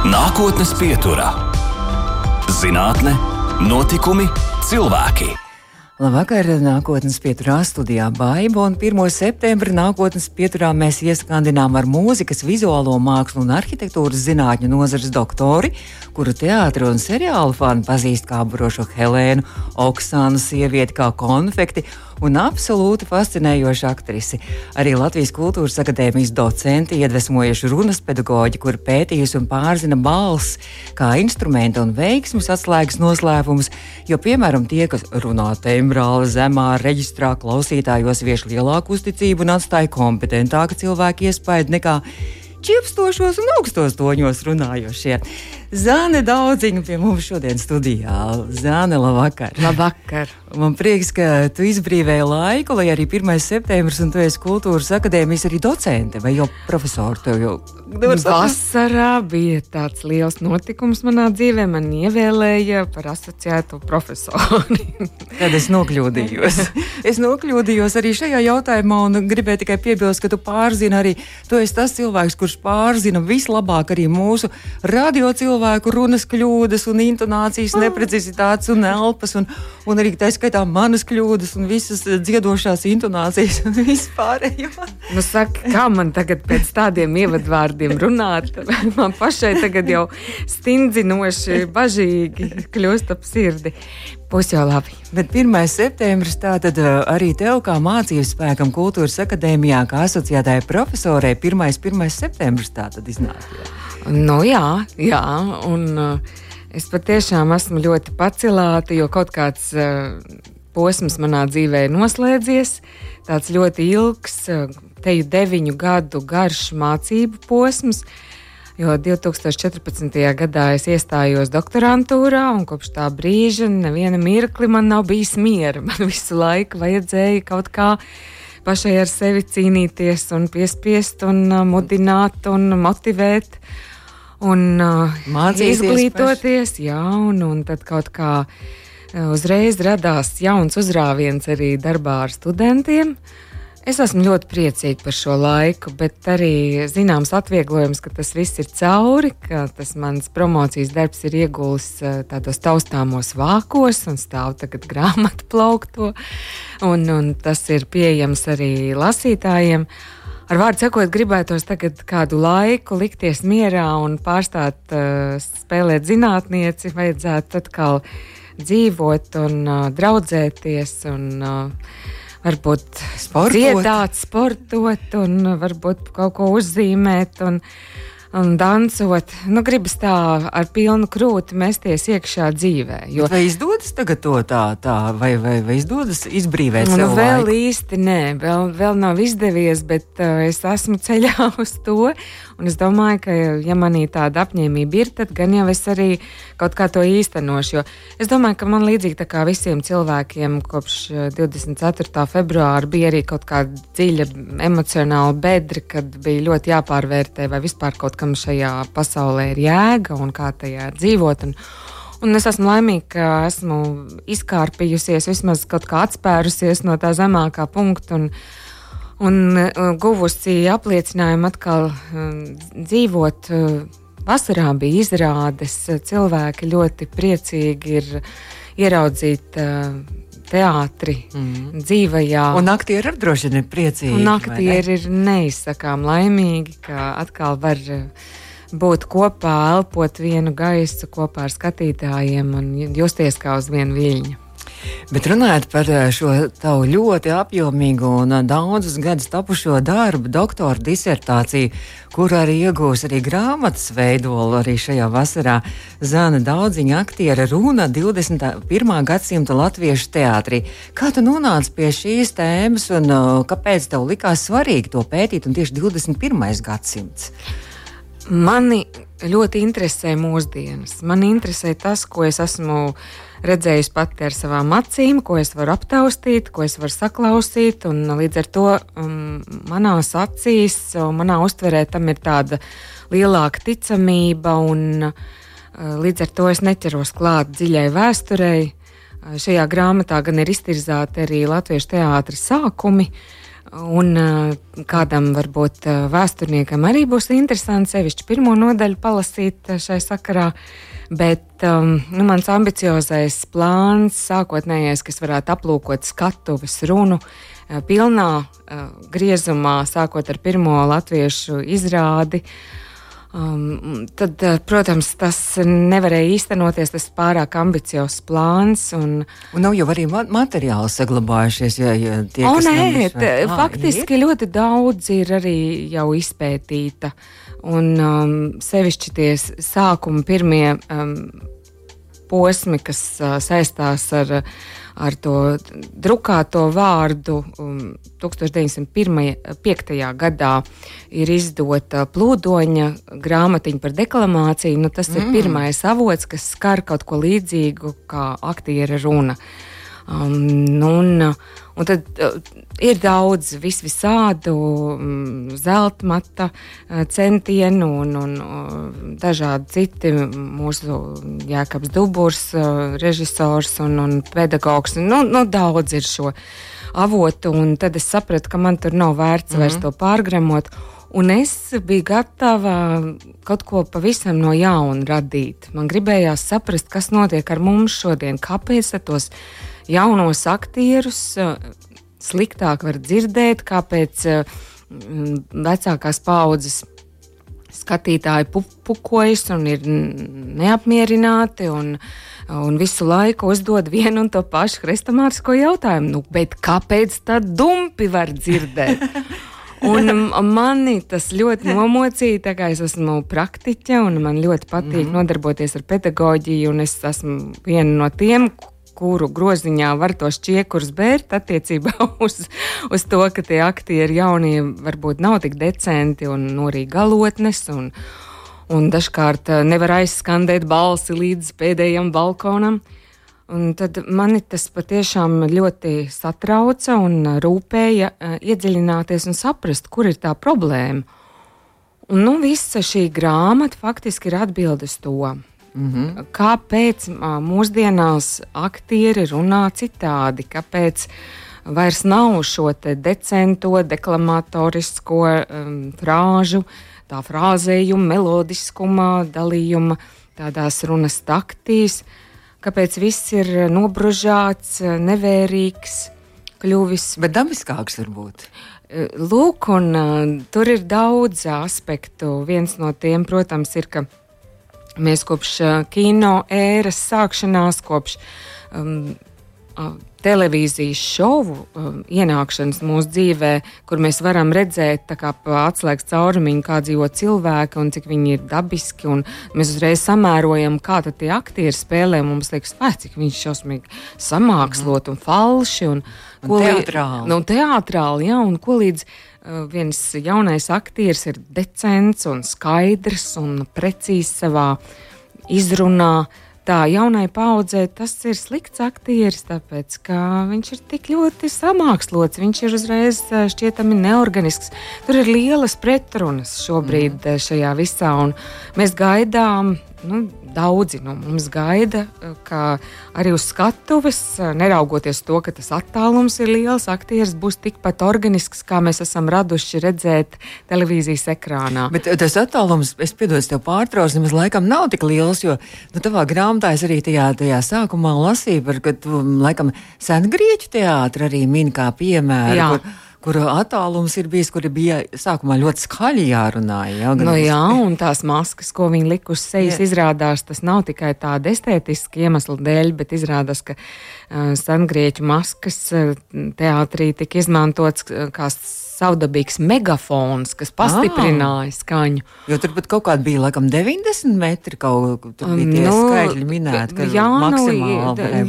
Nākotnes pieturā - zinātne, notikumi, cilvēki. Labvakar, nākotnes pieturā studijā Baiba, un 1. septembrī nākotnes pieturā mēs ieskandinām ar mūzikas, vizuālo mākslu un arhitektūras zinātņu nozares doktori, kuru teātri un seriālu fani pazīst kā brošo Helēnu, Oksānu sievieti kā konfekti un absolūti fascinējoša aktrise. Arī Latvijas Kultūras Akadēmijas docenti iedvesmojuši runas pedagoģi, kur pētījusi un pārzina balss kā instrumenta un veiksmes atslēgas noslēpumus, jo, piemēram, tie, kas runā tembrāli zemā reģistrā, klausītājos vieš lielāku uzticību un atstāja kompetentāku cilvēku iespēju nekā čipstošos un augstos toņos runājošie. Zāne daudziņa pie mums šodien studijā. Zāne, labvakar! Labvakar! Man prieks, ka tu izbrīvēji laiku, lai arī 1. septembris, un tu esi kultūras akadēmijas arī docente vai jau profesori. Tev jau Vasarā bija tāds liels notikums manā dzīvē. Man ievēlēja par asociēto profesori. Tad es nokļūdījos. es nokļūdījos arī šajā jautājumā un gribēju tikai piebilst, ka tu pārzini arī, tu esi tas cilvēks, kurš pārzina vislabāk arī mūsu radio cilvēku runas kļūdas un intonācijas ah. neprecizitātes un elpas un, un arī tā skaitā manas kļūdas un visas dziedošās intonācijas un vispārējo. Nu, saka, kā man tagad pēc tādiem ievadvārdiem runāt? Man pašai tagad jau stingzinoši, bažīgi kļūst ap sirdi. Būs jau labi. Bet 1. septembris tātad uh, arī tev, kā mācības spēkam, kultūras akadēmijā, kā asociētāja profesorē, 1. 1. septembris tātad iznāk. Jā. Nu, jā, jā. Un, uh, Es patiešām esmu ļoti pacelāta, jo kaut kāds uh, posms manā dzīvē ir noslēdzies. Tāds ļoti ilgs, uh, teju deviņu gadu garš mācību posms. Jo 2014. gadā es iestājos doktorantūrā, un kopš tā brīža neviena mirkli man nav bijis miera. Man visu laiku vajadzēja kaut kā pašai ar sevi cīnīties, un piespiest, un mudināt un motivēt. Uh, un uh, Mācīties izglītoties, paši. jā, un, un tad kaut kā uh, uzreiz radās jauns uzrāviens arī darbā ar studentiem. Es esmu ļoti priecīga par šo laiku, bet arī zināms atvieglojums, ka tas viss ir cauri, ka tas mans promocijas darbs ir iegulis uh, tādos taustāmos vākos un stāv tagad grāmatu plaukto, un, un tas ir pieejams arī lasītājiem. Uh, ar vārdu sakot, gribētos tagad kādu laiku likties mierā un pārstāt uh, spēlēt zinātnieci, vajadzētu atkal dzīvot un uh, draudzēties un uh, varbūt sportot. dziedāt, sportot un varbūt kaut ko uzzīmēt. Un, uh, un dancot. Nu, gribas tā ar pilnu krūti mesties iekšā dzīvē. Jo... Vai izdodas tagad to tā, tā vai, vai, vai izdodas izbrīvēt nu? Vēl laiku? īsti nē, vēl, vēl nav izdevies, bet uh, es esmu ceļā uz to. Un es domāju, ka, ja manī tāda apņēmība ir, tad gan jau es arī kaut kā to īstenošu. Jo es domāju, ka man līdzīgi kā visiem cilvēkiem kopš 24. Eh, februāra bija arī kaut kāda dziļa emocionāla bedra, kad bija ļoti jāpārvērtē, vai vispār kaut kam šajā pasaulē ir jēga un kā tajā dzīvot. Un, Un es esmu laimīga, ka esmu izkārpījusies, vismaz kaut kā atspērusies no tā zemākā punkta. Un, un uh, guvusi apliecinājumu atkal um, dzīvot. Uh, vasarā bija izrādes, cilvēki ļoti priecīgi ir ieraudzīt uh, teātri mm. dzīvajā. Un aktieri arī droši vien ir priecīgi. Un aktieri ir neizsakām laimīgi, ka atkal var būt kopā, elpot vienu gaisu kopā ar skatītājiem un justies kā uz vienu viļņu. Bet runājot par eh, šo tavu ļoti apjomīgo un eh, daudzus gadus tapušo darbu, doktora disertāciju, kur arī iegūs arī grāmatas veidolu arī šajā vasarā, Zana Daudziņa aktiera runa 21. gadsimta latviešu teātrī. Kā tu nonāci pie šīs tēmas un uh, kāpēc tev likās svarīgi to pētīt un tieši 21. gadsimts? Mani ļoti interesē mūsdienas. Man interesē tas, ko es esmu redzējusi pati ar savām acīm, ko es varu aptaustīt, ko es varu saklausīt. Līdz ar to um, manās acīs, manā uztverē tam ir tāda lielāka ticamība, un uh, līdz ar to es neķeros klāt dziļai vēsturei. Uh, šajā grāmatā gan ir iztirzāti arī latviešu teātris sākumi. Un kādam varbūt vēsturniekam arī būs interesanti sevišķi pirmo nodaļu palasīt šai sakarā. Bet um, nu, mans ambiciozais plāns, sākotnējais, kas varētu aplūkot skatuves runu, pilnā uh, griezumā, sākot ar pirmo latviešu izrādi, uh, Um, tad, uh, protams, tas nevarēja īstenoties, tas pārāk ambiciozs plāns. Un, un nav jau arī materiāli saglabājušies. Ja, ja tie, o, nē, tā, ah, faktiski ir? ļoti daudz ir arī jau izpētīta. Un um, sevišķi tie sākumi pirmie um, posmi, kas uh, saistās ar ar to drukāto vārdu. Um, 1905. gadā ir izdota plūdoņa grāmatiņa par deklamāciju. Nu, tas mm. ir pirmais avots, kas skar kaut ko līdzīgu kā aktiera runa. Um, nu, un, Un tad uh, ir daudz vis visādu um, zelta uh, centienu un, un uh, dažādi citi mūsu Jēkabs Duburs, uh, režisors un, un pedagogs. Nu, nu, daudz ir šo avotu, un tad es sapratu, ka man tur nav vērts mm -hmm. vairs mhm. to pārgremot. Un es biju gatava kaut ko pavisam no jauna radīt. Man gribējās saprast, kas notiek ar mums šodien, kāpēc tos jaunos aktierus eh, sliktāk var dzirdēt, kāpēc eh, vecākās paudzes skatītāji pupojas un ir neapmierināti. Un, un visu laiku uzdod vienu un to pašu hrestomārisko jautājumu. Nu, kāpēc tā dumpi var dzirdēt? Un mani tas ļoti nomocīja, tā kā es esmu praktiķe un man ļoti patīk mm -hmm. nodarboties ar pedagoģiju. Es esmu viena no tiem, kuru groziņā var tos čiekurus bērt attiecībā uz, uz to, ka tie aktieri jaunie varbūt nav tik decenti un norī galotnes. Un, un dažkārt eh, nevar aizskandēt balsi līdz pēdējam balkonam. Un tad mani tas patiešām ļoti satrauca un rūpēja uh, iedziļināties un saprast, kur ir tā problēma. Un nu, visa šī grāmata faktiski ir atbildes to. Mm -hmm. Kāpēc mūsdienās aktieri runā citādi? Kāpēc vairs nav šo decento, deklamatorisko um, frāžu, tā frāzējuma, melodiskuma, dalījuma, tādās runas taktīs? Kāpēc viss ir nobružāts, nevērīgs, kļuvis? Bet dabiskāks varbūt. Lūk, un uh, tur ir daudz aspektu. Viens no tiem, protams, ir, ka Mēs kopš kino ēras sākšanās, kopš um, televīzijas šovu um, ienākšanas mūsu dzīvē, kur mēs varam redzēt, kā atslēgas caurumiņu, kā dzīvo cilvēki un cik viņi ir dabiski. Mēs uzreiz samērojam, kā tie aktieri spēlē. Mums liekas, vai cik viņš ir šausmīgi samākslot un falši. Un, un teātrāli. Nu, teātrāli, jā, un ko līdz viens jaunais aktieris ir decents un skaidrs un precīzs savā izrunā. Tā jaunai paudzei tas ir slikts aktieris, tāpēc ka viņš ir tik ļoti samākslots, viņš ir uzreiz šķietami neorganisks. Tur ir lielas pretrunas šobrīd mm. šajā visā, un mēs gaidām nu, daudzi no mums gaida, eh, ka arī uz skatuves, eh, neraugoties to, ka tas attālums ir liels, aktieris būs tikpat organisks, kā mēs esam raduši redzēt televīzijas ekrānā. Bet eh, tas attālums, es piedodu tev pārtrauc, nemaz laikam nav tik liels, jo nu, tavā grāmatā es arī tajā, tajā sākumā lasīju par, ka tu, laikam, sengrieķu teātri arī min kā piemēru. Jā. Kur, kur attālums ir bijis, kur bija sākumā ļoti skaļi jārunā. Ja, nu, jā, un tās maskas, ko viņi lika uz sejas, jā. izrādās, tas nav tikai tāda estētiska iemesla dēļ, bet izrādās, ka uh, sengrieķu maskas uh, teātrī tika izmantots uh, kā savdabīgs megafons, kas pastiprināja skaņu. Jo tur pat kaut kāda bija, laikam, 90 metri kaut kur tur bija nu, skaitļi minēti. Jā, nu,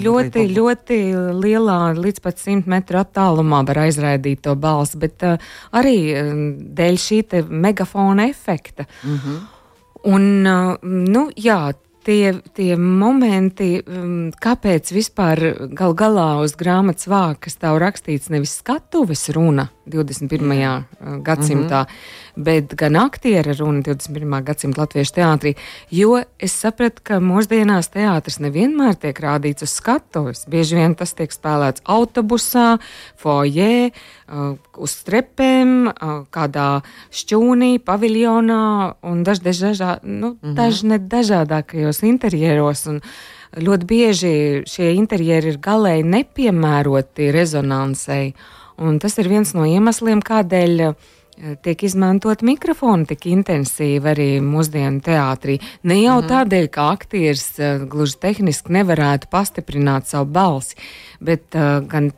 ļoti, ļoti lielā, līdz pat 100 metru attālumā var aizraidīt to balsi, bet uh, arī uh, dēļ šī megafona efekta. Mm -hmm. Un, uh, nu, jā, tie, tie momenti, um, kāpēc vispār gal galā uz grāmatas vākas tā rakstīts nevis skatuves runa 21. Mm. gadsimtā, mm -hmm. bet gan aktiera runa 21. gadsimta latviešu teātrī, jo es sapratu, ka mūsdienās teātris nevienmēr tiek rādīts uz skatuves. Bieži vien tas tiek spēlēts autobusā, foijē, uh, uz strepēm, uh, kādā šķūnī, paviljonā un daž, daž, dažā, nu, mm -hmm. dažne dažādākajos interjeros. Un, ļoti bieži šie interjeri ir galēji nepiemēroti rezonansei. Un tas ir viens no iemesliem, kādēļ eh, tiek izmantot mikrofoni tik intensīvi arī mūsdienu teātrī. Ne jau mm -hmm. tādēļ, ka aktieris uh, gluži tehniski nevarētu pastiprināt savu balsi, bet uh, gan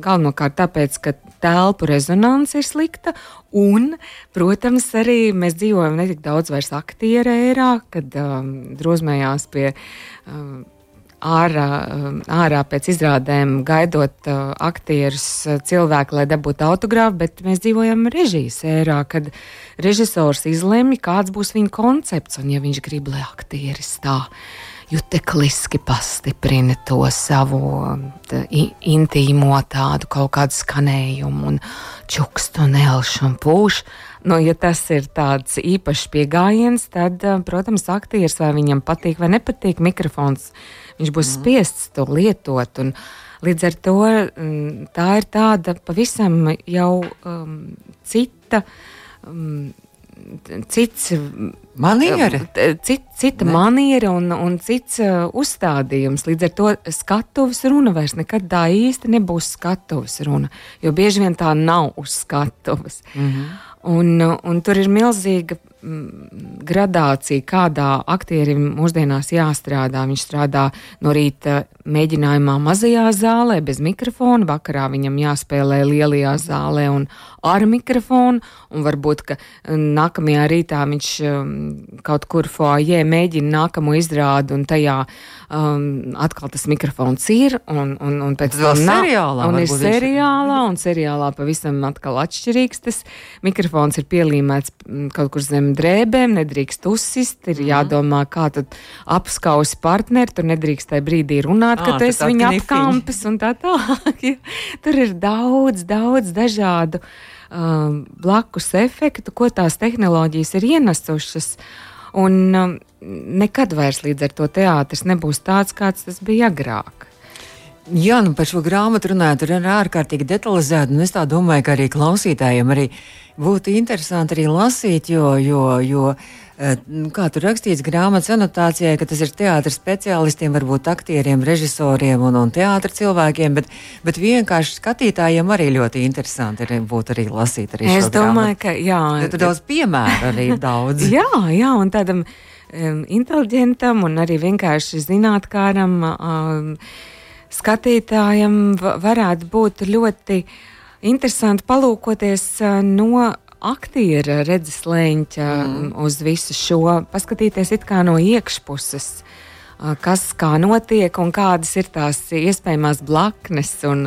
galvenokārt tāpēc, ka telpu rezonance ir slikta. Un, protams, arī mēs dzīvojam ne tik daudz vairs aktieru ērā, kad um, drosmējās pie. Um, ārā, um, ārā pēc izrādēm, gaidot uh, aktierus, uh, cilvēku, lai dabūtu autogrāfu, bet mēs dzīvojam režijas ērā, kad režisors izlemj, kāds būs viņa koncepts, un ja viņš grib, lai aktieris tā jutekliski pastiprina to savu tā, intīmo tādu kaut kādu skanējumu un čukstu un elšu un pūšu. Nu, ja tas ir tāds īpašs pieejams, tad, protams, aktieris vai viņam patīk vai nepatīk mikrofons, viņš būs mm. spiests to lietot. Līdz ar to tā ir tāda pavisam jau um, cita. Um, cits maniera, cit, cita ne. maniera un, un cits uh, uzstādījums. Līdz ar to skatuves runa vairs nekad tā īsti nebūs skatuves runa, jo bieži vien tā nav uz skatuves. Mm -hmm. un, un tur ir milzīga gradācija, kādā aktierim mūsdienās jāstrādā. Viņš strādā no rīta mēģinājumā mazajā zālē, bez mikrofona, vakarā viņam jāspēlē lielajā zālē un ar mikrofonu, un varbūt, ka nākamajā rītā viņš um, kaut kur foajē mēģina nākamo izrādu, un tajā um, atkal tas mikrofons ir, un, un, un pēc tam seriālā, un ir seriālā, un seriālā pavisam atkal atšķirīgs. Tas mikrofons ir pielīmēts kaut kur zem drēbēm, nedrīkst uzsist, ir mm. jādomā, kā tad apskausi partneri, tur nedrīkst tajā brīdī runāt, ka tu esi viņa apkampis un tā tālāk. tur ir daudz, daudz dažādu um, blakus efektu, ko tās tehnoloģijas ir ienesušas. Un um, nekad vairs līdz ar to teātris nebūs tāds, kāds tas bija agrāk. Jā, nu par šo grāmatu runājot, tur ir ārkārtīgi detalizēti. Es tā domāju, ka arī klausītājiem arī būtu interesanti arī lasīt, jo, jo, jo eh, nu, kā tur rakstīts grāmatas anotācijā, ka tas ir teātris speciālistiem, varbūt aktieriem, režisoriem un, un teātris cilvēkiem, bet, bet vienkārši skatītājiem arī ļoti interesanti ir, būtu arī lasīt. Arī es domāju, grāmatu. ka jā. Ja tur daudz piemēru arī daudz. jā, jā, un tādam um, inteliģentam un arī vienkārši zinātkāram. Um, skatītājam varētu būt ļoti interesanti palūkoties no aktiera redzes leņķa mm. uz visu šo, paskatīties it kā no iekšpuses kas kā notiek un kādas ir tās iespējamās blaknes un,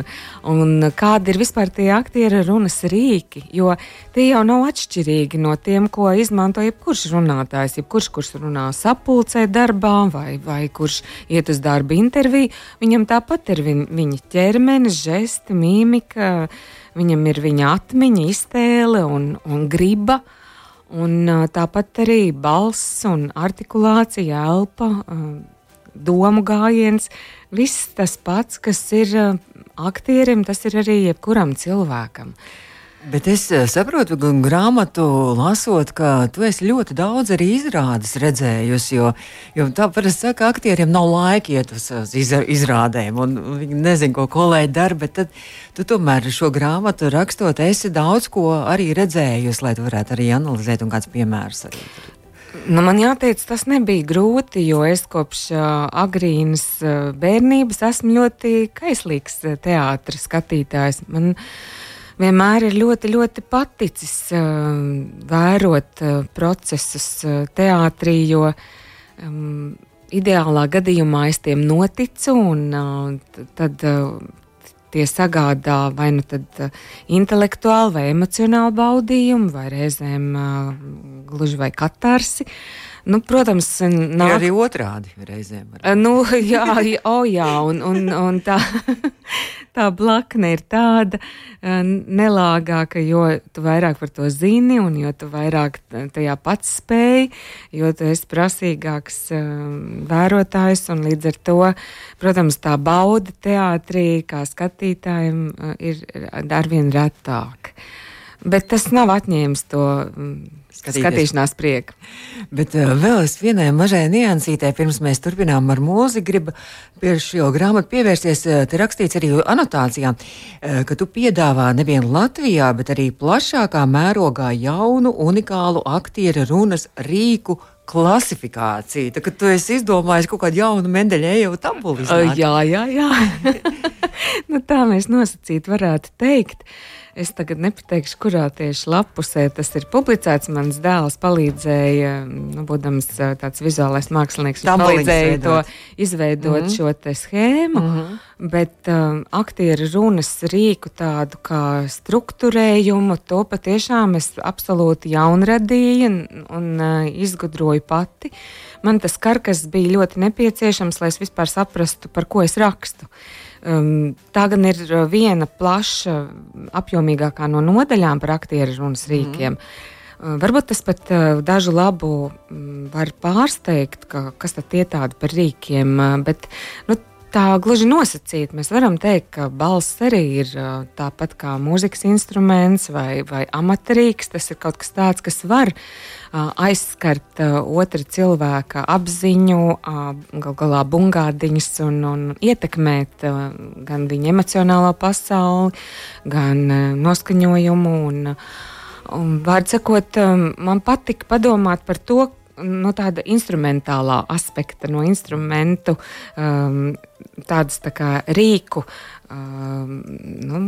un kādi ir vispār tie aktiera runas rīki. Jo tie jau nav atšķirīgi no tiem, ko izmanto jebkurš runātājs. Jebkurš, kurš runā sapulcē darbā vai, vai kurš iet uz darba interviju, viņam tāpat ir viņ, viņa ķermenis, žesti, mīmika, viņam ir viņa atmiņa, iztēle un, un griba. Un tāpat arī balss un artikulācija, elpa, domu gājiens, viss tas pats, kas ir uh, aktierim, tas ir arī jebkuram cilvēkam. Bet es uh, saprotu, ka grāmatu lasot, ka tu esi ļoti daudz arī izrādes redzējusi. Jo, jo tā parasti saka, ka aktieriem nav laika iet uz, uz izrādēm, un viņi nezina, ko kolēģi dara. Bet tad tu tomēr šo grāmatu rakstot, esi daudz ko arī redzējusi, lai tu varētu arī analizēt un kāds piemērs arī. Nu, man jāteic, tas nebija grūti, jo es kopš uh, agrīnas uh, bērnības esmu ļoti kaislīgs uh, teātris skatītājs. Man vienmēr ir ļoti, ļoti paticis uh, vērot uh, procesus uh, teātrī, jo um, ideālā gadījumā es tiem noticu, un uh, tad uh, tie sagādā vai nu tad uh, intelektuālu vai emocionālu baudījumu, vai reizēm uh, gluži vai katarsi. Nu, protams, nāk... ir arī otrādi reizēm. Nu, jā, oh, jā, un, un, un tā, tā blakne ir tāda nelāgāka, jo tu vairāk par to zini, un jo tu vairāk tajā pats spēj, jo tu esi prasīgāks vērotājs, un līdz ar to, protams, tā bauda teātrī kā skatītājiem ir arvien retāk. Bet tas nav atņēmis to Skatīties. skatīšanās prieku. Bet uh, vēl es vienai mažai niansītē, pirms mēs turpinām ar mūziku, gribu pie šo grāmatu pievērsties. Uh, te rakstīts arī anotācijā, uh, ka tu piedāvā nevien Latvijā, bet arī plašākā mērogā jaunu, unikālu aktieru runas rīku klasifikāciju. Tā tu esi izdomājis kaut kādu jaunu Mendeļejevu tabulu. Uh, jā, jā, jā. nu, tā mēs nosacīt varētu teikt. Es tagad nepateikšu, kurā tieši lapusē tas ir publicēts. Mans dēls palīdzēja, nu, būdams tāds vizuālais mākslinieks, palīdzēja to izveidot mm -hmm. šo te schēmu. Mm -hmm. Bet um, aktieru runas rīku tādu kā struktūrējumu, to patiešām es absolūti jaunradīju un, un uh, izgudroju pati. Man tas karkas bija ļoti nepieciešams, lai es vispār saprastu, par ko es rakstu. Um, tā gan ir viena plaša, apjomīgākā no nodaļām par aktieru runas rīkiem. Mm. Varbūt tas pat dažu labu var pārsteigt, ka, kas tad tie tādi par rīkiem. Bet, nu, tā gluži nosacīt. Mēs varam teikt, ka balss arī ir tāpat kā mūzikas instruments vai, vai amatrīks. Tas ir kaut kas tāds, kas var aizskart otra cilvēka apziņu, gal galā bungādiņas un, un ietekmēt gan viņa emocionālo pasauli, gan noskaņojumu. Un, un, Vārds sakot, man patika padomāt par to, no tāda instrumentālā aspekta, no instrumentu, um, tādas tā kā rīku um, nu,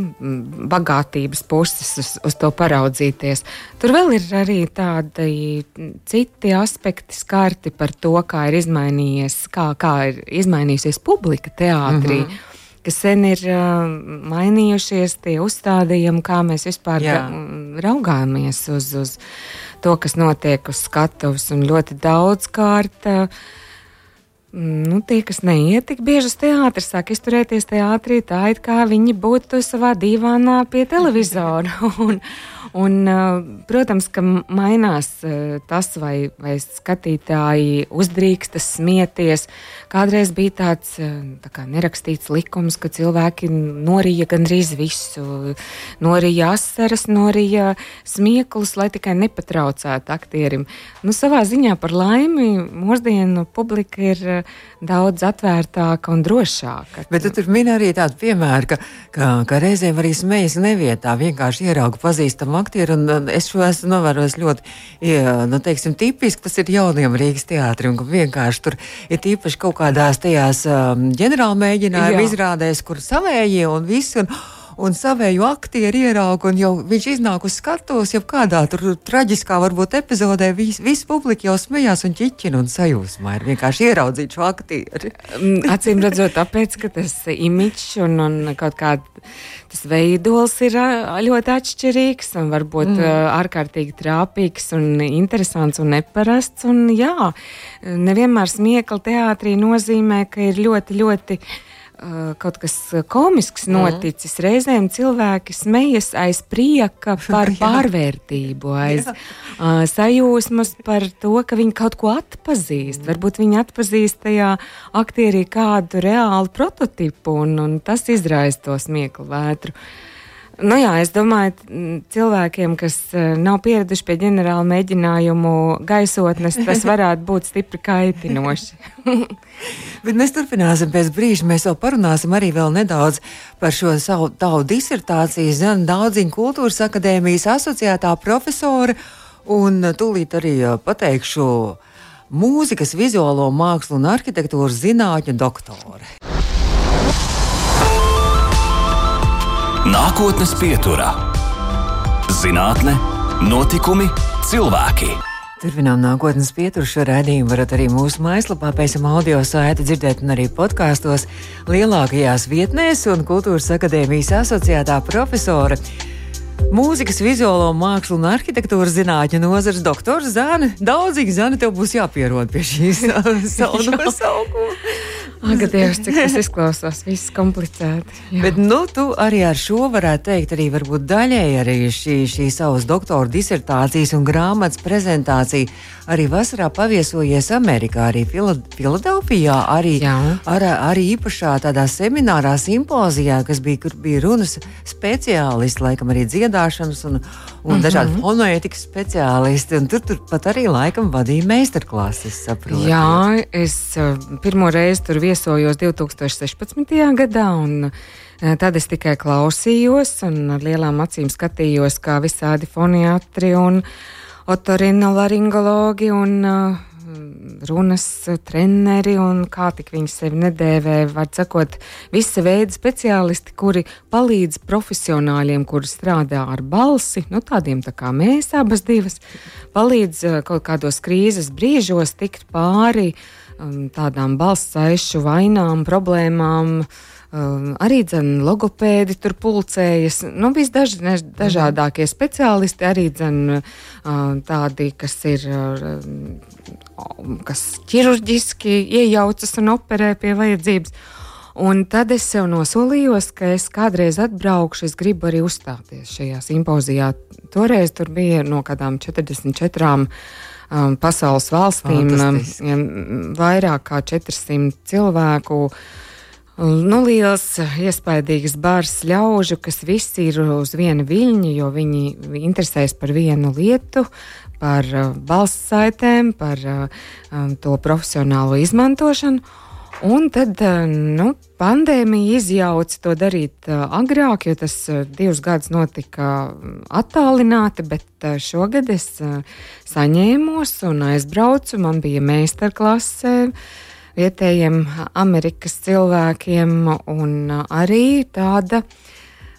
bagātības puses uz, uz to paraudzīties. Tur vēl ir arī tādi citi aspekti skarti par to, kā ir izmainījies, kā, kā ir izmainījusies publika teātrī. Mm -hmm ka sen ir uh, mainījušies tie uzstādījumi, kā mēs vispār Jā. raugāmies uz, uz to, kas notiek uz skatuves. Un ļoti daudz kārt. Nu, tie, kas neiet tik bieži uz teātri, sāk izturēties teātrī tā, it kā viņi būtu savā divānā pie televizora. un, Un, protams, ka mainās tas, vai, vai skatītāji uzdrīkstas smieties. Kādreiz bija tāds tā kā nerakstīts likums, ka cilvēki norīja gandrīz visu. Norīja asaras, norīja smieklus, lai tikai nepatraucētu aktierim. Nu, savā ziņā par laimi mūsdienu publika ir daudz atvērtāka un drošāka. Bet tu tur min arī tādu piemēru, ka, ka, ka reizēm arī smejas nevietā, vienkārši ierauga pazīstamu aktieru, un, un es šo esmu novērojis ļoti, ja, nu, teiksim, tipiski tas ir jauniem Rīgas teātrim, ka vienkārši tur ir tīpaši kaut kādās tajās um, ģenerāla mēģinājuma izrādēs, kur savējie un visi. Un, un savēju aktieru ieraugu, un jau viņš iznāk uz skatuves, jau kādā tur traģiskā varbūt epizodē visa vis publika jau smējās un ķiķina un sajūsmā ir vienkārši ieraudzīt šo aktieru. Mm, acīm redzot, tāpēc, ka tas imičs un, un kaut kā tas veidols ir ļoti atšķirīgs un varbūt mm. ārkārtīgi trāpīgs un interesants un neparasts. Un jā, nevienmēr smiekla teātrī nozīmē, ka ir ļoti, ļoti kaut kas eh, komisks mhm. noticis. Mm. Reizēm cilvēki smejas aiz prieka par pārvērtību, aiz uh, sajūsmas par to, ka viņi kaut ko atpazīst. Mm. Varbūt viņi atpazīst tajā aktierī kādu reālu prototipu, un, un tas izraisa to smieklu vētru. Uh, Nu jā, es domāju, cilvēkiem, kas e, nav pieraduši pie ģenerāla mēģinājumu gaisotnes, tas varētu būt stipri kaitinoši. Bet mēs turpināsim pēc brīža. Mēs vēl parunāsim arī vēl nedaudz par šo savu tavu disertāciju. Zana Daudziņa kultūras akadēmijas asociētā profesora un tūlīt arī e, pateikšu mūzikas, vizuālo mākslu un arhitektūras zinātņu doktore. Nākotnes pieturā - zinātne, notikumi, cilvēki. Turpinām nākotnes pieturu šo raidījumu. varat arī mūsu mājaslapā, pēc tam audio saiti dzirdēt, un arī podkāstos lielākajās vietnēs un Kultūras akadēmijas asociētā profesora Mūzikas, vizuālo mākslu un arhitektūras zinātņu nozares doktors Zāne. Daudzīgs Zāne, tev būs jāpierod pie šīs savu nosaukuma. Agadījums, cik tas izklausās, viss komplicēti. Jā. Bet, nu, tu arī ar šo varētu teikt, arī daļēji arī šī, šī savas doktora disertācijas un grāmatas prezentācija arī vasarā paviesojies Amerikā, arī Filadelfijā, arī, ar, arī īpašā tādā seminārā, simpozijā, kas bija, kur bija runas speciālisti, laikam arī dziedāšanas un, un mm -hmm. dažādi fonētikas speciālisti, un tur, tur pat arī laikam vadīja meistarklases, saprotu. Jā, es uh, pirmo reizi tur viesojos 2016. gadā. Un, eh, Tad es tikai klausījos un ar lielām acīm skatījos, kā visādi foniatri un otorinolaringologi un uh, runas treneri un kā tik viņi sevi nedēvē. Var sakot, visa veida speciālisti, kuri palīdz profesionāļiem, kuri strādā ar balsi, nu tādiem tā kā mēs abas divas, palīdz uh, kaut kādos krīzes brīžos tikt pāri uh, Um, tādām balss saišu vainām, problēmām. Um, arī dzen, logopēdi tur pulcējas. Nu, Visdažādākie mhm. speciālisti, arī dzen, uh, tādi, kas ir uh, kas ķirurģiski iejaucas un operē pie vajadzības. Un tad es sev nosolījos, ka es kādreiz atbraukšu, es gribu arī uzstāties šajā simpozijā. Toreiz tur bija no kādām 44 um, pasaules valstīm, um, vairāk kā 400 cilvēku. Nu, liels, iespaidīgs bars ļaužu, kas visi ir uz viena viļņa, jo viņi interesējas par vienu lietu, par uh, balss saitēm, par uh, um, to profesionālo izmantošanu. Un tad eh, nu, pandēmija izjauca to darīt eh, agrāk, jo tas eh, divus gadus notika mm, attālināti, bet šogad es saņēmos un aizbraucu. Man bija meistarklase vietējiem Amerikas cilvēkiem un arī tāda.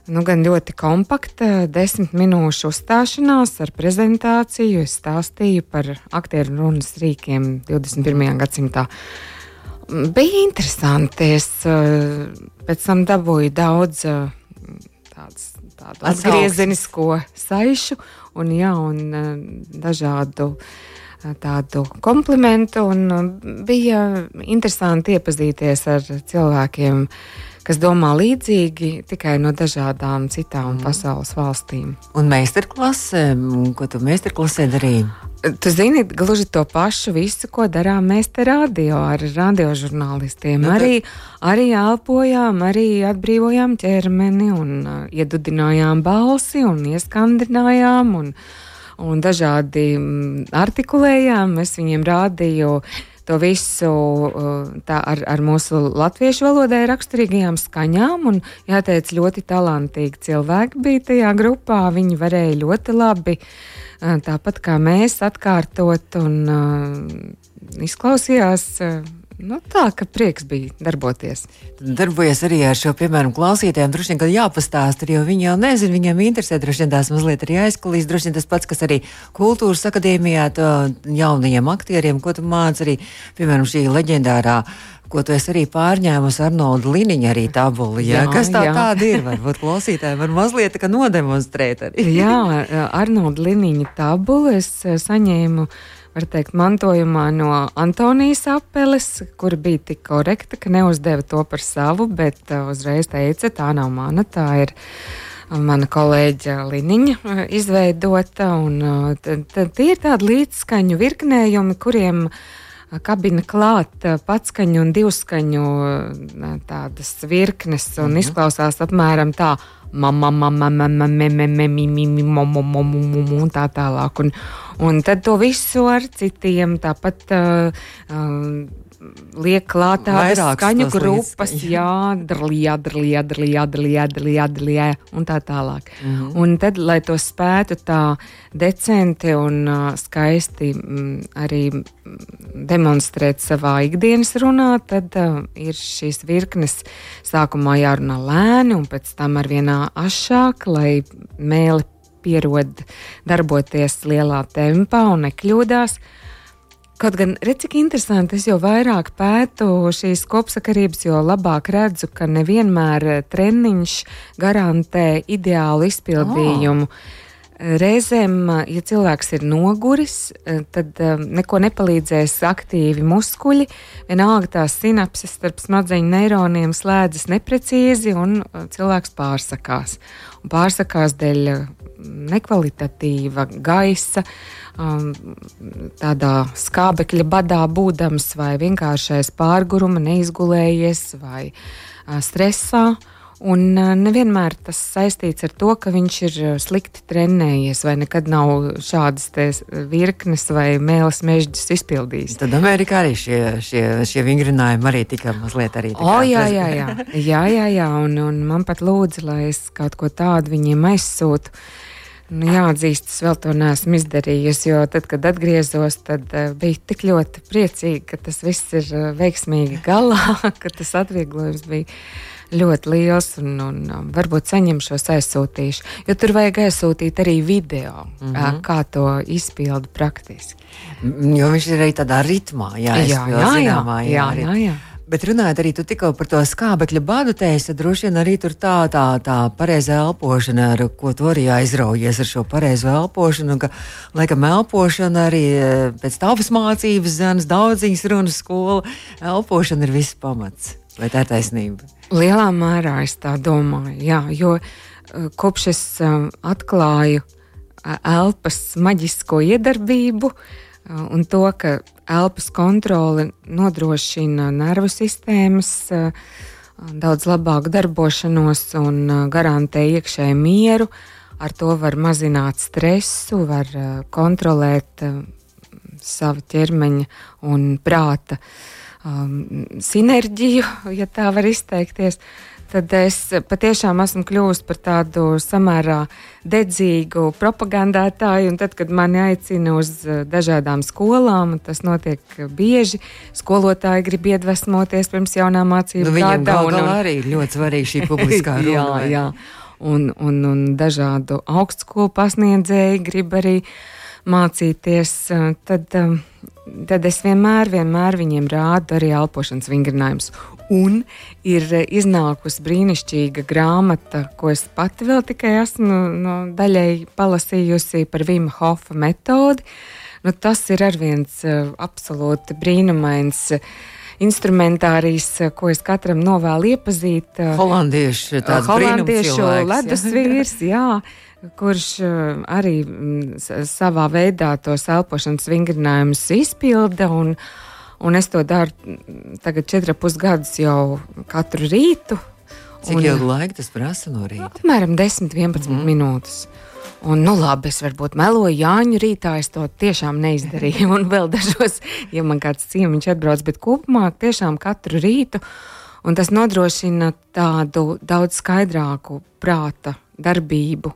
Nu, gan ļoti kompakta, desmit minūšu uzstāšanās ar prezentāciju. Es stāstīju par aktieru runas rīkiem 21. gadsimtā. Bija interesanti. Es uh, pēc tam dabūju daudz uh, tāds, tādu atgriezenisko saišu un, jā, un uh, dažādu tādu komplimentu. Un, bija interesanti iepazīties ar cilvēkiem, kas domā līdzīgi, tikai no dažādām citām mm. pasaules valstīm. Un meistarklasē, ko tu meistarklasē darīji? Tu zini, gluži to pašu visu, ko darām mēs te radio ar radiožurnālistiem. Nu, arī, arī elpojām, arī atbrīvojām ķermeni un uh, iedudinājām balsi un ieskandinājām un, un dažādi mm, artikulējām. Es viņiem rādīju to visu uh, ar, ar mūsu latviešu valodai raksturīgajām skaņām. Un, jāteic, ļoti talantīgi cilvēki bija tajā grupā. Viņi varēja ļoti labi uh, tāpat kā mēs, atkārtot un uh, izklausījās. Nu, tā ka prieks bija darboties. Darbojas arī ar šo, piemēram, klausītājiem. Droši vien, ka jāpastāsta, jo viņi jau nezina, viņiem interesē. Droši vien tās mazliet arī aizklīs. Droši vien tas pats, kas arī kultūras akadēmijā jaunajiem aktieriem, ko tu māci arī, piemēram, šī leģendārā ko tu arī pārņēmusi ar Noldu Liniņu, arī tabuli. Ja? Jā, Kas tā jā. tāda ir? Varbūt klausītāji var mazliet nodemonstrēt arī. jā, Arnolda Liniņa tabulu es eh, saņēmu. Var teikt, mantojumā no Antonijas apeles, kur bija tik korekta, ka neuzdeva to par savu, bet uh, uzreiz teica, tā nav mana, tā ir mana kolēģa Liniņa izveidota. Un, tad, tad tie ir tādi līdzskaņu virknējumi, kuriem kabina klāt patskaņu un divskaņu tādas virknes un mhm. izklausās apmēram tā. Un tā tālāk. Un, un tad to visu ar citiem tāpat. Uh, uh, liek klāt tādas skaņu grupas, jā, drlijā, drlijā, drlijā, drlijā, drlijā, drlijā, un tā tālāk. Mm -hmm. Un tad, lai to spētu tā decenti un uh, skaisti mm, arī demonstrēt savā ikdienas runā, tad uh, ir šīs virknes sākumā jārunā lēni un pēc tam ar vienā ašāk, lai mēli pierod darboties lielā tempā un nekļūdās. Kaut gan, redz, cik interesanti, es jau vairāk pētu šīs kopsakarības, jo labāk redzu, ka nevienmēr treniņš garantē ideālu izpildījumu. Oh. Reizēm, ja cilvēks ir noguris, tad neko nepalīdzēs aktīvi muskuļi. Vienalga tās sinapses starp smadzeņu neironiem slēdzas neprecīzi un cilvēks pārsakās. Un pārsakās dēļ nekvalitatīva gaisa, um, tādā skābekļa badā būdams, vai vienkāršais pārguruma, neizgulējies vai uh, stresā. Un uh, nevienmēr tas saistīts ar to, ka viņš ir slikti trenējies, vai nekad nav šādas virknes vai mēlis mežģis izpildījis. Tad Amerikā arī šie, šie, šie vingrinājumi arī tika mazliet arī. O, jā, jā, jā, jā, jā, jā. Un, un man pat lūdza, lai es kaut ko tādu viņiem aizsūtu. Nu, jāatzīst, es vēl to neesmu izdarījusi, jo tad, kad atgriezos, tad uh, biju tik ļoti priecīga, ka tas viss ir uh, veiksmīgi galā, ka tas atvieglojums bija ļoti liels un, un um, varbūt saņemšos aizsūtīšu. Jo tur vajag aizsūtīt arī video, mm -hmm. kā to izpildu praktiski. Jo viņš ir arī tādā ritmā, jā, jā, jā, zināmā, jā, jā, jā, jā. Bet runājot arī tikko par to skābekļa badu tēsi, droši vien arī tur tā, tā, tā pareizā elpošana, ar ko tu arī aizraujies ar šo pareizo elpošanu. Ka, laikam, elpošana arī e, pēc tavas mācības, zemes daudziņas runas skola, elpošana ir viss pamats. Vai tā ir taisnība? Lielā mērā es tā domāju, jā, jo e, kopš es e, atklāju elpas maģisko iedarbību, uh, un to, ka elpas kontrole nodrošina nervu sistēmas daudz labāku darbošanos un garantē iekšēju mieru. Ar to var mazināt stresu, var kontrolēt savu ķermeņa un prāta um, sinerģiju, ja tā var izteikties. Uh, tad es patiešām esmu kļuvusi par tādu samērā dedzīgu propagandētāju. Tad, kad mani aicina uz eh, dažādām skolām, tas notiek bieži, skolotāji grib iedvesmoties pirms jaunā mācību nu, gada. Un, un arī ļoti svarīga šī publiskā runa. jā, jā. Un, un, un dažādu augstskolu pasniedzēji grib arī mācīties. Eh, tad, eh, tad es vienmēr, vienmēr viņiem rādu arī elpošanas vingrinājumus. Un ir eh, iznākusi brīnišķīga grāmata, ko es pati vēl tikai esmu no, daļai palasījusi par Vima Hofa metodi. Nu, tas ir ar viens absolūti brīnumains. Instrumentārijs, ko es katram novēlu iepazīt. Holandiešu, holandiešu ledus vīrs, jā, kurš arī mm, savā veidā tos elpošanas vingrinājumus izpilda. Un, Un es to daru tagad četrus pusgadus jau katru rītu. Cik ilgu laiku tas prasa no rīta? Apmēram 10, 11 mm. minūtes. Un, nu, labi, es varbūt meloju Jāņu rītā, es to tiešām neizdarīju. Un vēl dažos, ja man kāds ciemiņš atbrauc, bet kopumā tiešām katru rītu. Un tas nodrošina tādu daudz skaidrāku prāta darbību.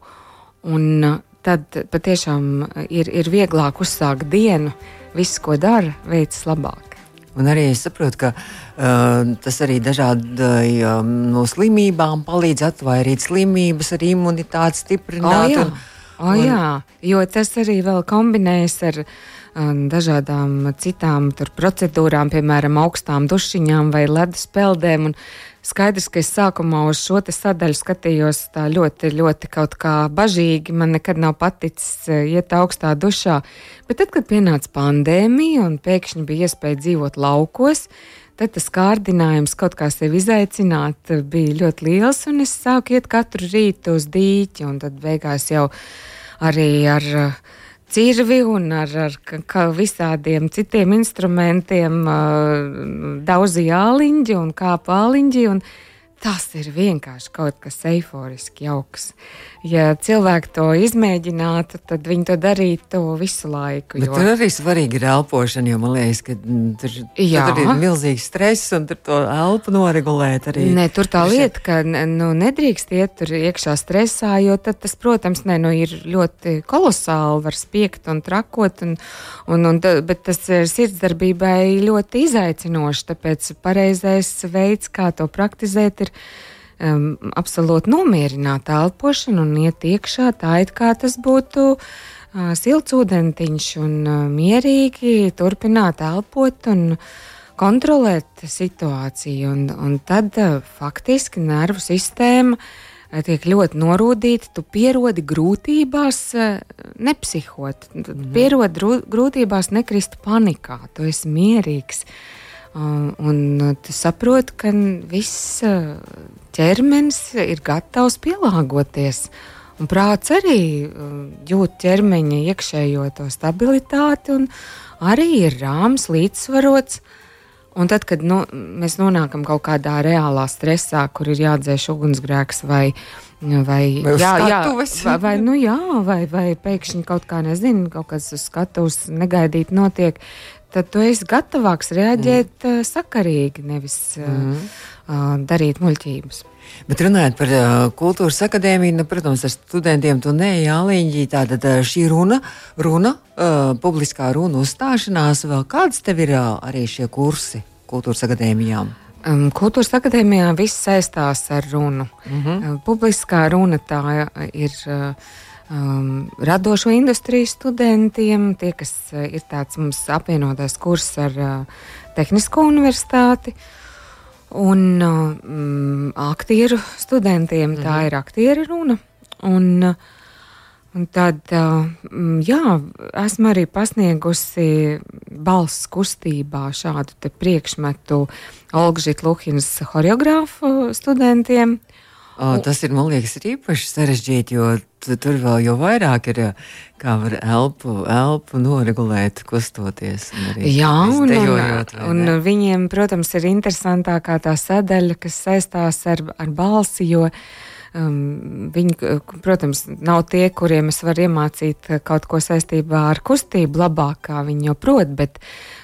Un uh, tad patiešām ir, ir vieglāk uzsākt dienu. Viss, ko dara, veids labāk. Un arī es saprotu, ka uh, tas arī dažādai um, no slimībām palīdz atvairīt slimības, arī imunitāti stiprināt. O, jā. Un, o, un... jā, jo tas arī vēl kombinējas ar um, dažādām citām procedūrām, piemēram, augstām dušiņām vai ledus peldēm. Un, Skaidrs, ka es sākumā uz šo sadaļu skatījos tā ļoti, ļoti kaut kā bažīgi. Man nekad nav paticis eh, iet augstā dušā. Bet tad, kad pienāca pandēmija un pēkšņi bija iespēja dzīvot laukos, tad tas kārdinājums kaut kā sevi izaicināt bija ļoti liels. Un es sāku iet katru rītu uz dīķi, un tad beigās jau arī ar cirvi un ar, ar visādiem citiem instrumentiem, daudz jāliņģi un kāpa āliņģi. Un tas ir vienkārši kaut kas eiforiski jauks. Uh, ja cilvēki to izmēģinātu, tad viņi to darītu visu laiku. Bet jo... tur arī svarīgi ir elpošana, jo man liekas, ka mm, tur, tur ir milzīgs stress un tur to elpu noregulēt arī. Nē, tur tā lieta, ka nu, nedrīkst iet tur iekšā stresā, jo tad tas, protams, ne, nu, ir ļoti kolosāli, var spiegt un trakot, un, un, un, bet tas ir sirdsdarbībai ļoti izaicinoši, tāpēc pareizais veids, kā to praktizēt, ir um, absolūti nomierināt elpošanu un iet iekšā tā, it kā tas būtu silts ūdentiņš un mierīgi turpināt elpot un kontrolēt situāciju. Un, un tad faktiski nervu sistēma tiek ļoti norūdīti, tu pierodi grūtībās, nepsihot, mm. pierodi grūtībās, nekrist panikā, tu esi mierīgs. Un tu saproti, ka viss ķermenis ir gatavs pielāgoties. Un prāts arī jūt ķermeņa iekšējo to stabilitāti, un arī ir rāms, līdzsvarots. Un tad, kad nu, mēs nonākam kaut kādā reālā stresā, kur ir jādzēš ugunsgrēks vai, vai, vai, jā, jā, vai, vai, nu, jā, vai, vai pēkšņi kaut kā nezinu, kaut kas uz skatuves negaidīt notiek, tad tu esi gatavāks reaģēt mm. uh, sakarīgi, nevis mm. uh, darīt muļķības. Bet runājot par uh, kultūras akadēmiju, nu, protams, ar studentiem tu neejāliņģi, tātad uh, šī runa, runa uh, publiskā runa uzstāšanās, vēl kāds tev ir uh, arī šie kursi kultūras akadēmijām? Um, kultūras akadēmijā viss saistās ar runu. Mm -hmm. publiskā runa tā ir. Uh, um, radošo industriju studentiem, tie, kas uh, ir tāds mums apvienotais kurs ar uh, Tehnisko universitāti. Uh, Un um, aktieru studentiem mm -hmm. tā mhm. ir aktieru runa. Un, un tad, um, jā, esmu arī pasniegusi balss kustībā šādu priekšmetu Olgžīt Luhinas horeogrāfu studentiem. O, tas ir, man liekas, ir īpaši sarežģīti, jo tur vēl jau vairāk ir, kā var elpu, elpu noregulēt, kustoties. Jā, un, dejojot, un, un viņiem, protams, ir interesantākā tā sadaļa, kas saistās ar, ar balsi, jo um, viņi, protams, nav tie, kuriem es varu iemācīt kaut ko saistībā ar kustību labāk, kā viņi jau prot, bet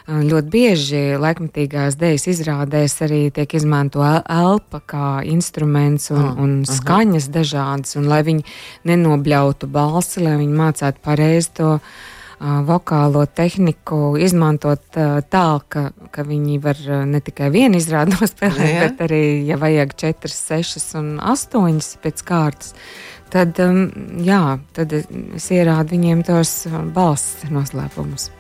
Ļoti bieži laikmatīgās dēļas izrādēs arī tiek izmantota elpa kā instruments un, oh, un skaņas aha. dažādas, un lai viņi nenobļautu balsi, lai viņi mācītu pareizi to uh, vokālo tehniku izmantot uh, tā, ka, ka viņi var ne tikai vienu izrādi nospēlēt, ja. bet arī, ja vajag četras, sešas un astoņas pēc kārtas. Tad, um, jā, tad es ierādu viņiem tos balss noslēpumus.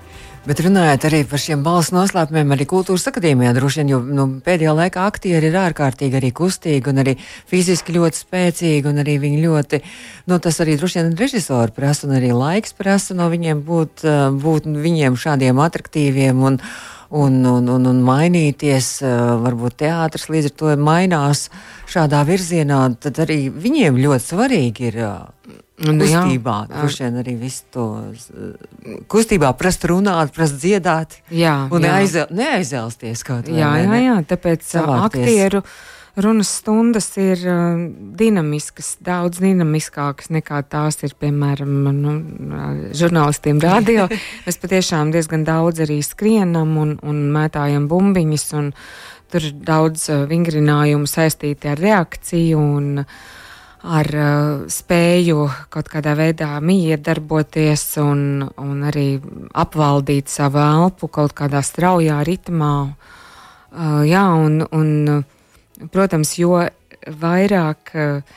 Bet runājot arī par šiem balss noslēpumiem, arī kultūras akadēmijā droši vien, jo nu, pēdējā laikā aktieri ir ārkārtīgi arī kustīgi un arī fiziski ļoti spēcīgi, un arī viņi ļoti, nu, tas arī droši vien režisori prasa, un arī laiks prasa no viņiem būt, būt viņiem šādiem atraktīviem un, un, un, un, un mainīties. Varbūt teātris līdz ar to mainās šādā virzienā, tad arī viņiem ļoti svarīgi ir Nu, kustībā. Droši vien arī visu to kustībā prast runāt, prast dziedāt. Jā, un jā. Neaizel, neaizelsties kaut kā. Jā, jā, jā, tāpēc savākties. aktieru runas stundas ir uh, dinamiskas, daudz dinamiskākas nekā tās ir, piemēram, nu, žurnālistiem radio. Mēs patiešām diezgan daudz arī skrienam un, un mētājam bumbiņas, un tur ir daudz uh, vingrinājumu saistīti ar reakciju. Un, uh, ar uh, spēju kaut kādā veidā miedarboties un, un arī apvaldīt savu elpu kaut kādā straujā ritmā. Uh, jā, un, un, protams, jo vairāk uh,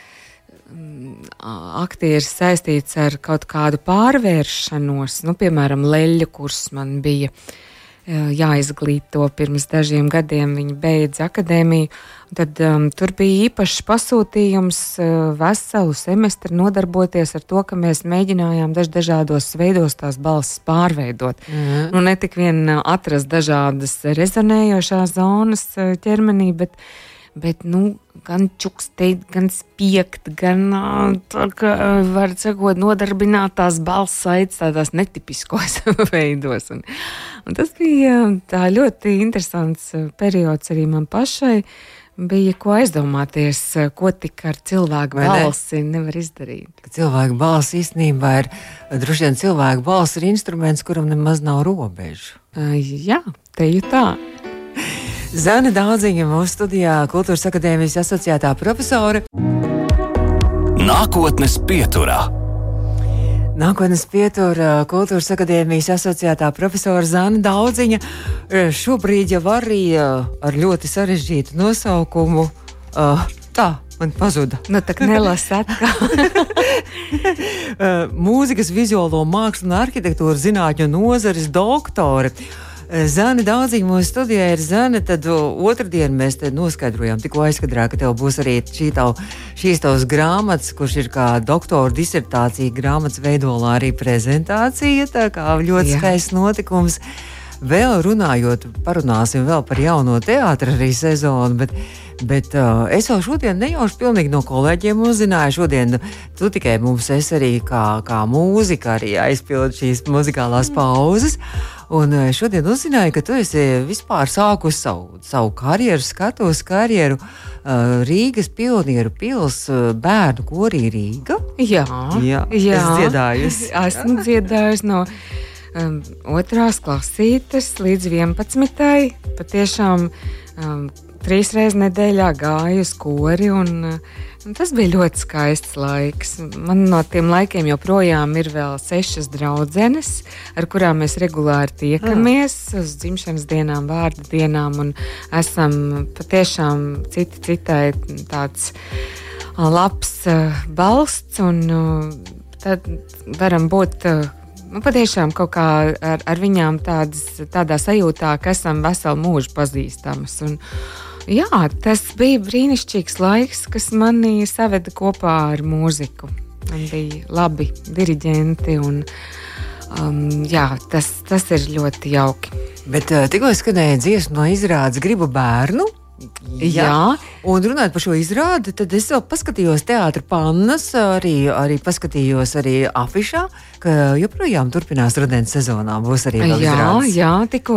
aktieris saistīts ar kaut kādu pārvēršanos, nu, piemēram, leļu kurs man bija. Uh, jāizglīto. Pirms dažiem gadiem viņa beidza akadēmiju. Tad um, tur bija īpašs pasūtījums uh, veselu semestri nodarboties ar to, ka mēs mēģinājām daž dažādos veidos tās balsis pārveidot. Mm. Nu, ne tik vien atrast dažādas rezonējošās zonas ķermenī, bet bet nu, gan čukstēt, gan spiegt, gan tā, ka, var sakot, nodarbināt tās balss saites tādās netipiskos veidos. Un, un tas bija tā ļoti interesants periods arī man pašai. Bija ko aizdomāties, ko tik ar cilvēku Vai balsi ne? nevar izdarīt. Cilvēku balss īstenībā ir droši vien cilvēku balss ir instruments, kuram nemaz nav robežu. Uh, jā, te jau tā. Zana Daudziņa mūsu studijā, Kultūras akadēmijas asociētā profesore. Nākotnes pieturā. Nākotnes pieturā Kultūras akadēmijas asociētā profesora Zana Daudziņa. Šobrīd jau arī ar ļoti sarežģītu nosaukumu. Tā, man pazuda. Nu, tā kā nelasa atkal. Uh, mūzikas, vizuālo mākslu un arhitektūras zinātņu nozares doktore. Uh, Zana Dārzī mūsu studijā ir Zana. Tad otrdien mēs te noskaidrojām, tikko aizkadrā, ka tev būs arī šī tav, šīs tavas grāmatas, kurš ir kā doktora disertācija grāmatas veidolā arī prezentācija. Tā kā ļoti Jā. skaists notikums. Vēl runājot, parunāsim vēl par jauno teātru arī sezonu. Bet, bet uh, es jau šodien nejauši pilnīgi no kolēģiem uzzināju. Šodien tu tikai mums esi arī kā, kā mūzika, arī aizpildīt šīs muzikālās pauzes. Un uh, šodien uzzināju, ka tu esi vispār sākusi savu, savu karjeru, skatos karjeru uh, Rīgas pionieru pils uh, bērnu korī Rīga. Jā, Jā, jā. esi dziedājusi. Esmu dziedājusi no um, otrās klasītes līdz 11. Patiešām um, trīs reizes nedēļā gāju uz kori. Un, un tas bija ļoti skaists laiks. Man no tiem laikiem joprojām ir vēl sešas draudzenes, ar kurām mēs regulāri tiekamies uz dzimšanas dienām, vārdu dienām. un Esam patiešām citi citai tāds labs uh, balsts. Un, uh, tad varam būt nu, patiešām kaut kā ar, ar viņām tādas, tādā sajūtā, ka esam veselu mūžu pazīstamas. Un, jā, tas bija brīnišķīgs laiks, kas mani saveda kopā ar mūziku. Man bija labi diriģenti un um, jā, tas, tas ir ļoti jauki. Bet uh, tikko skanēja dziesma no izrādes Gribu bērnu. Jā. Un runājot par šo izrādi, tad es vēl paskatījos teātris pannas, arī, arī paskatījos arī afišā, ka joprojām turpinās rudens sezonā. Būs arī Jā, izrādes. jā, tikko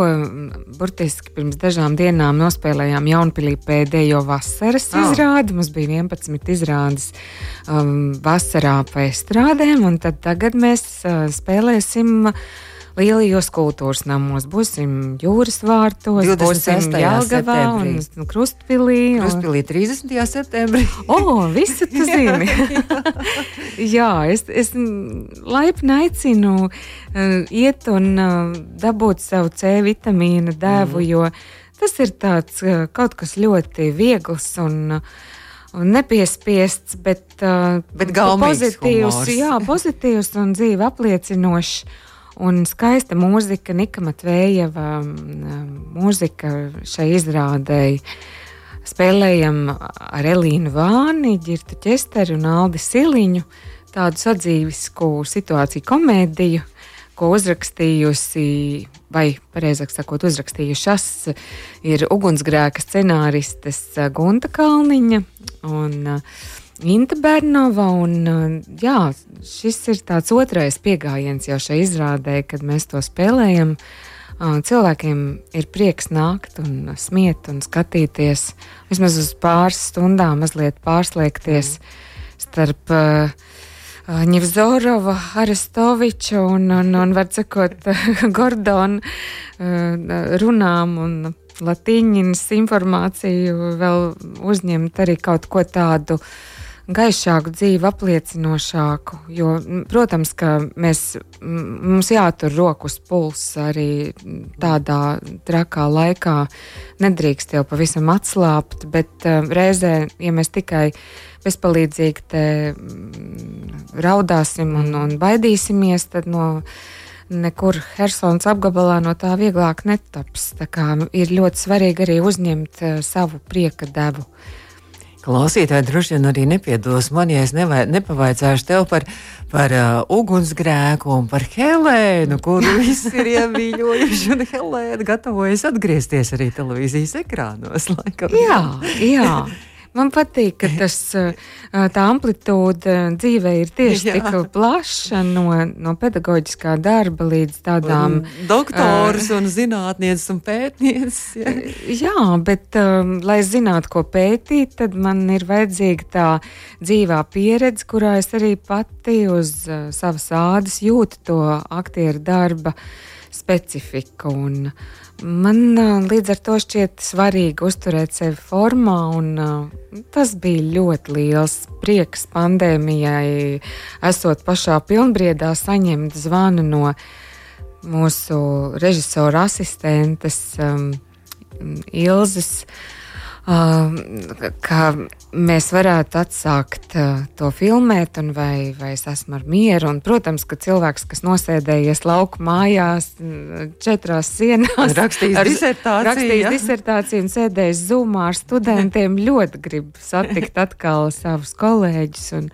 burtiski pirms dažām dienām nospēlējām Jaunpilī pēdējo vasaras Ah. izrādi. Mums bija 11 izrādes um, vasarā pa estrādēm, un tad tagad mēs uh, spēlēsim. Lielajos kultūras namos būsim jūras vārtos, 26. būsim Jālgavā un septembrī. Krustpilī. un- Krustpilī 30. septembrī. O, visu tu zini. Jā, es, es laipni aicinu uh, iet un uh, dabūt savu C vitamīna devu, mm. jo tas ir tāds uh, kaut kas ļoti viegls un, uh, un nepiespiests, bet, uh, Bet pozitīvs, humors. jā, pozitīvs un dzīve apliecinošs. Un skaista mūzika, Nika Matvējeva mūzika šai izrādēji spēlējam ar Elīnu Vāni, Girtu Česteri un Aldi Siliņu tādu sadzīvisku situāciju komēdiju, ko uzrakstījusi, vai pareizāk sakot, uzrakstījušas ir ugunsgrēka scenāristes Gunta Kalniņa un uh, Inta Bernova. Un, uh, jā, šis ir tāds otrais pieejams jau šai izrādē, kad mēs to spēlējam. Uh, Cilvēkiem ir prieks nākt un smiet un skatīties, vismaz uz pāris stundām, mazliet pārslēgties starp uh, Ņevzorova, Arestoviča un, un, un var sakot, Gordona uh, runām un latīņas informāciju vēl uzņemt arī kaut ko tādu gaišāku dzīvi, apliecinošāku. Jo, protams, ka mēs, mums jātur rokas pulss arī tādā trakā laikā. Nedrīkst jau pavisam atslābt, bet uh, reizē, ja mēs tikai bezpalīdzīgi te raudāsim un, un baidīsimies, tad no nekur Helsons apgabalā no tā vieglāk netaps. Tā ir ļoti svarīgi arī uzņemt uh, savu prieka devu. Klausītāji droši vien arī nepiedos man, ja es nevai, nepavaicāšu tev par, par uh, ugunsgrēku un par Helēnu, kuru visi ir iemīļojuši. Un Helēna gatavojas atgriezties arī televīzijas ekrānos. Laikam. Jā, jā. Man patīk, ka tas, uh, tā amplitūda dzīvē ir tieši Jā. tik plaša no, no pedagoģiskā darba līdz tādām Un Doktors un zinātnieces un pētnieces. Ja. Jā, bet, um, lai zinātu, ko pētīt, tad man ir vajadzīga tā dzīvā pieredze, kurā es arī pati uz uh, savas ādas jūtu to aktieru darba specifiku. Un man uh, līdz ar to šķiet svarīgi uzturēt sevi formā, un uh, tas bija ļoti liels prieks pandēmijai, esot pašā pilnbriedā saņemt zvanu no mūsu režisora asistentes um, Ilzas. Ka mēs varētu atsākt to filmēt, un vai, vai es esmu ar mieru. Un, protams, ka cilvēks, kas nosēdējies lauku mājās, četrās sienās, rakstījis ar, disertāciju, rakstījis ja? disertāciju un sēdējis zumā ar studentiem, ļoti grib satikt atkal savus kolēģus. Un,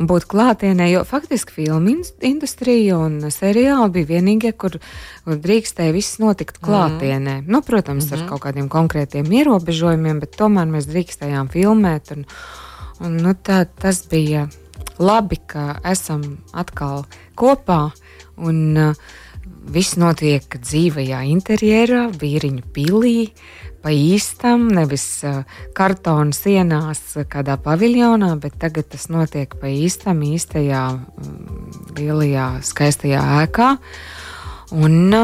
un būt klātienē, jo faktiski filmu industrija un seriāli bija vienīgie, kur, drīkstēja viss notikt mhm. klātienē. Mm. Nu, protams, mm -hmm. ar mhm. kaut kādiem konkrētiem ierobežojumiem, bet tomēr mēs drīkstējām filmēt. Un, un, nu, tā, tas bija labi, ka esam atkal kopā. Un, uh, Viss notiek dzīvajā interjerā, vīriņu pilī, pa īstam, nevis kartona sienās kādā paviljonā, bet tagad tas notiek pa īstam, īstajā, lielajā, skaistajā ēkā. Un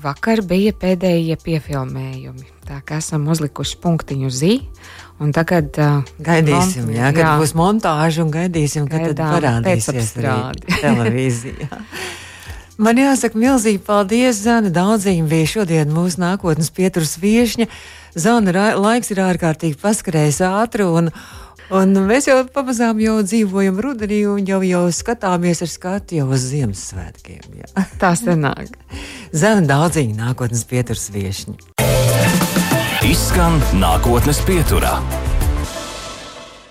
vakar bija pēdējie piefilmējumi. Tā kā esam uzlikuši punktiņu zi. Un tagad uh, gaidīsim, jā, kad jā. būs montāža un gaidīsim, kad Gaidām, parādīsies televīzijā. Man jāsaka, milzīgi paldies, Zana. Daudzīm bija šodien mūsu nākotnes pieturas viešņa. Zana, laiks ir ārkārtīgi paskrējis ātri. Un, Un mēs jau pamazām jau dzīvojam rudenī, un jau, jau skatāmies ar skatu jau uz Ziemassvētkiem. Jā. Tā senāk. Zana daudzīga nākotnes pieturas viešņa. Izskan nākotnes pieturā.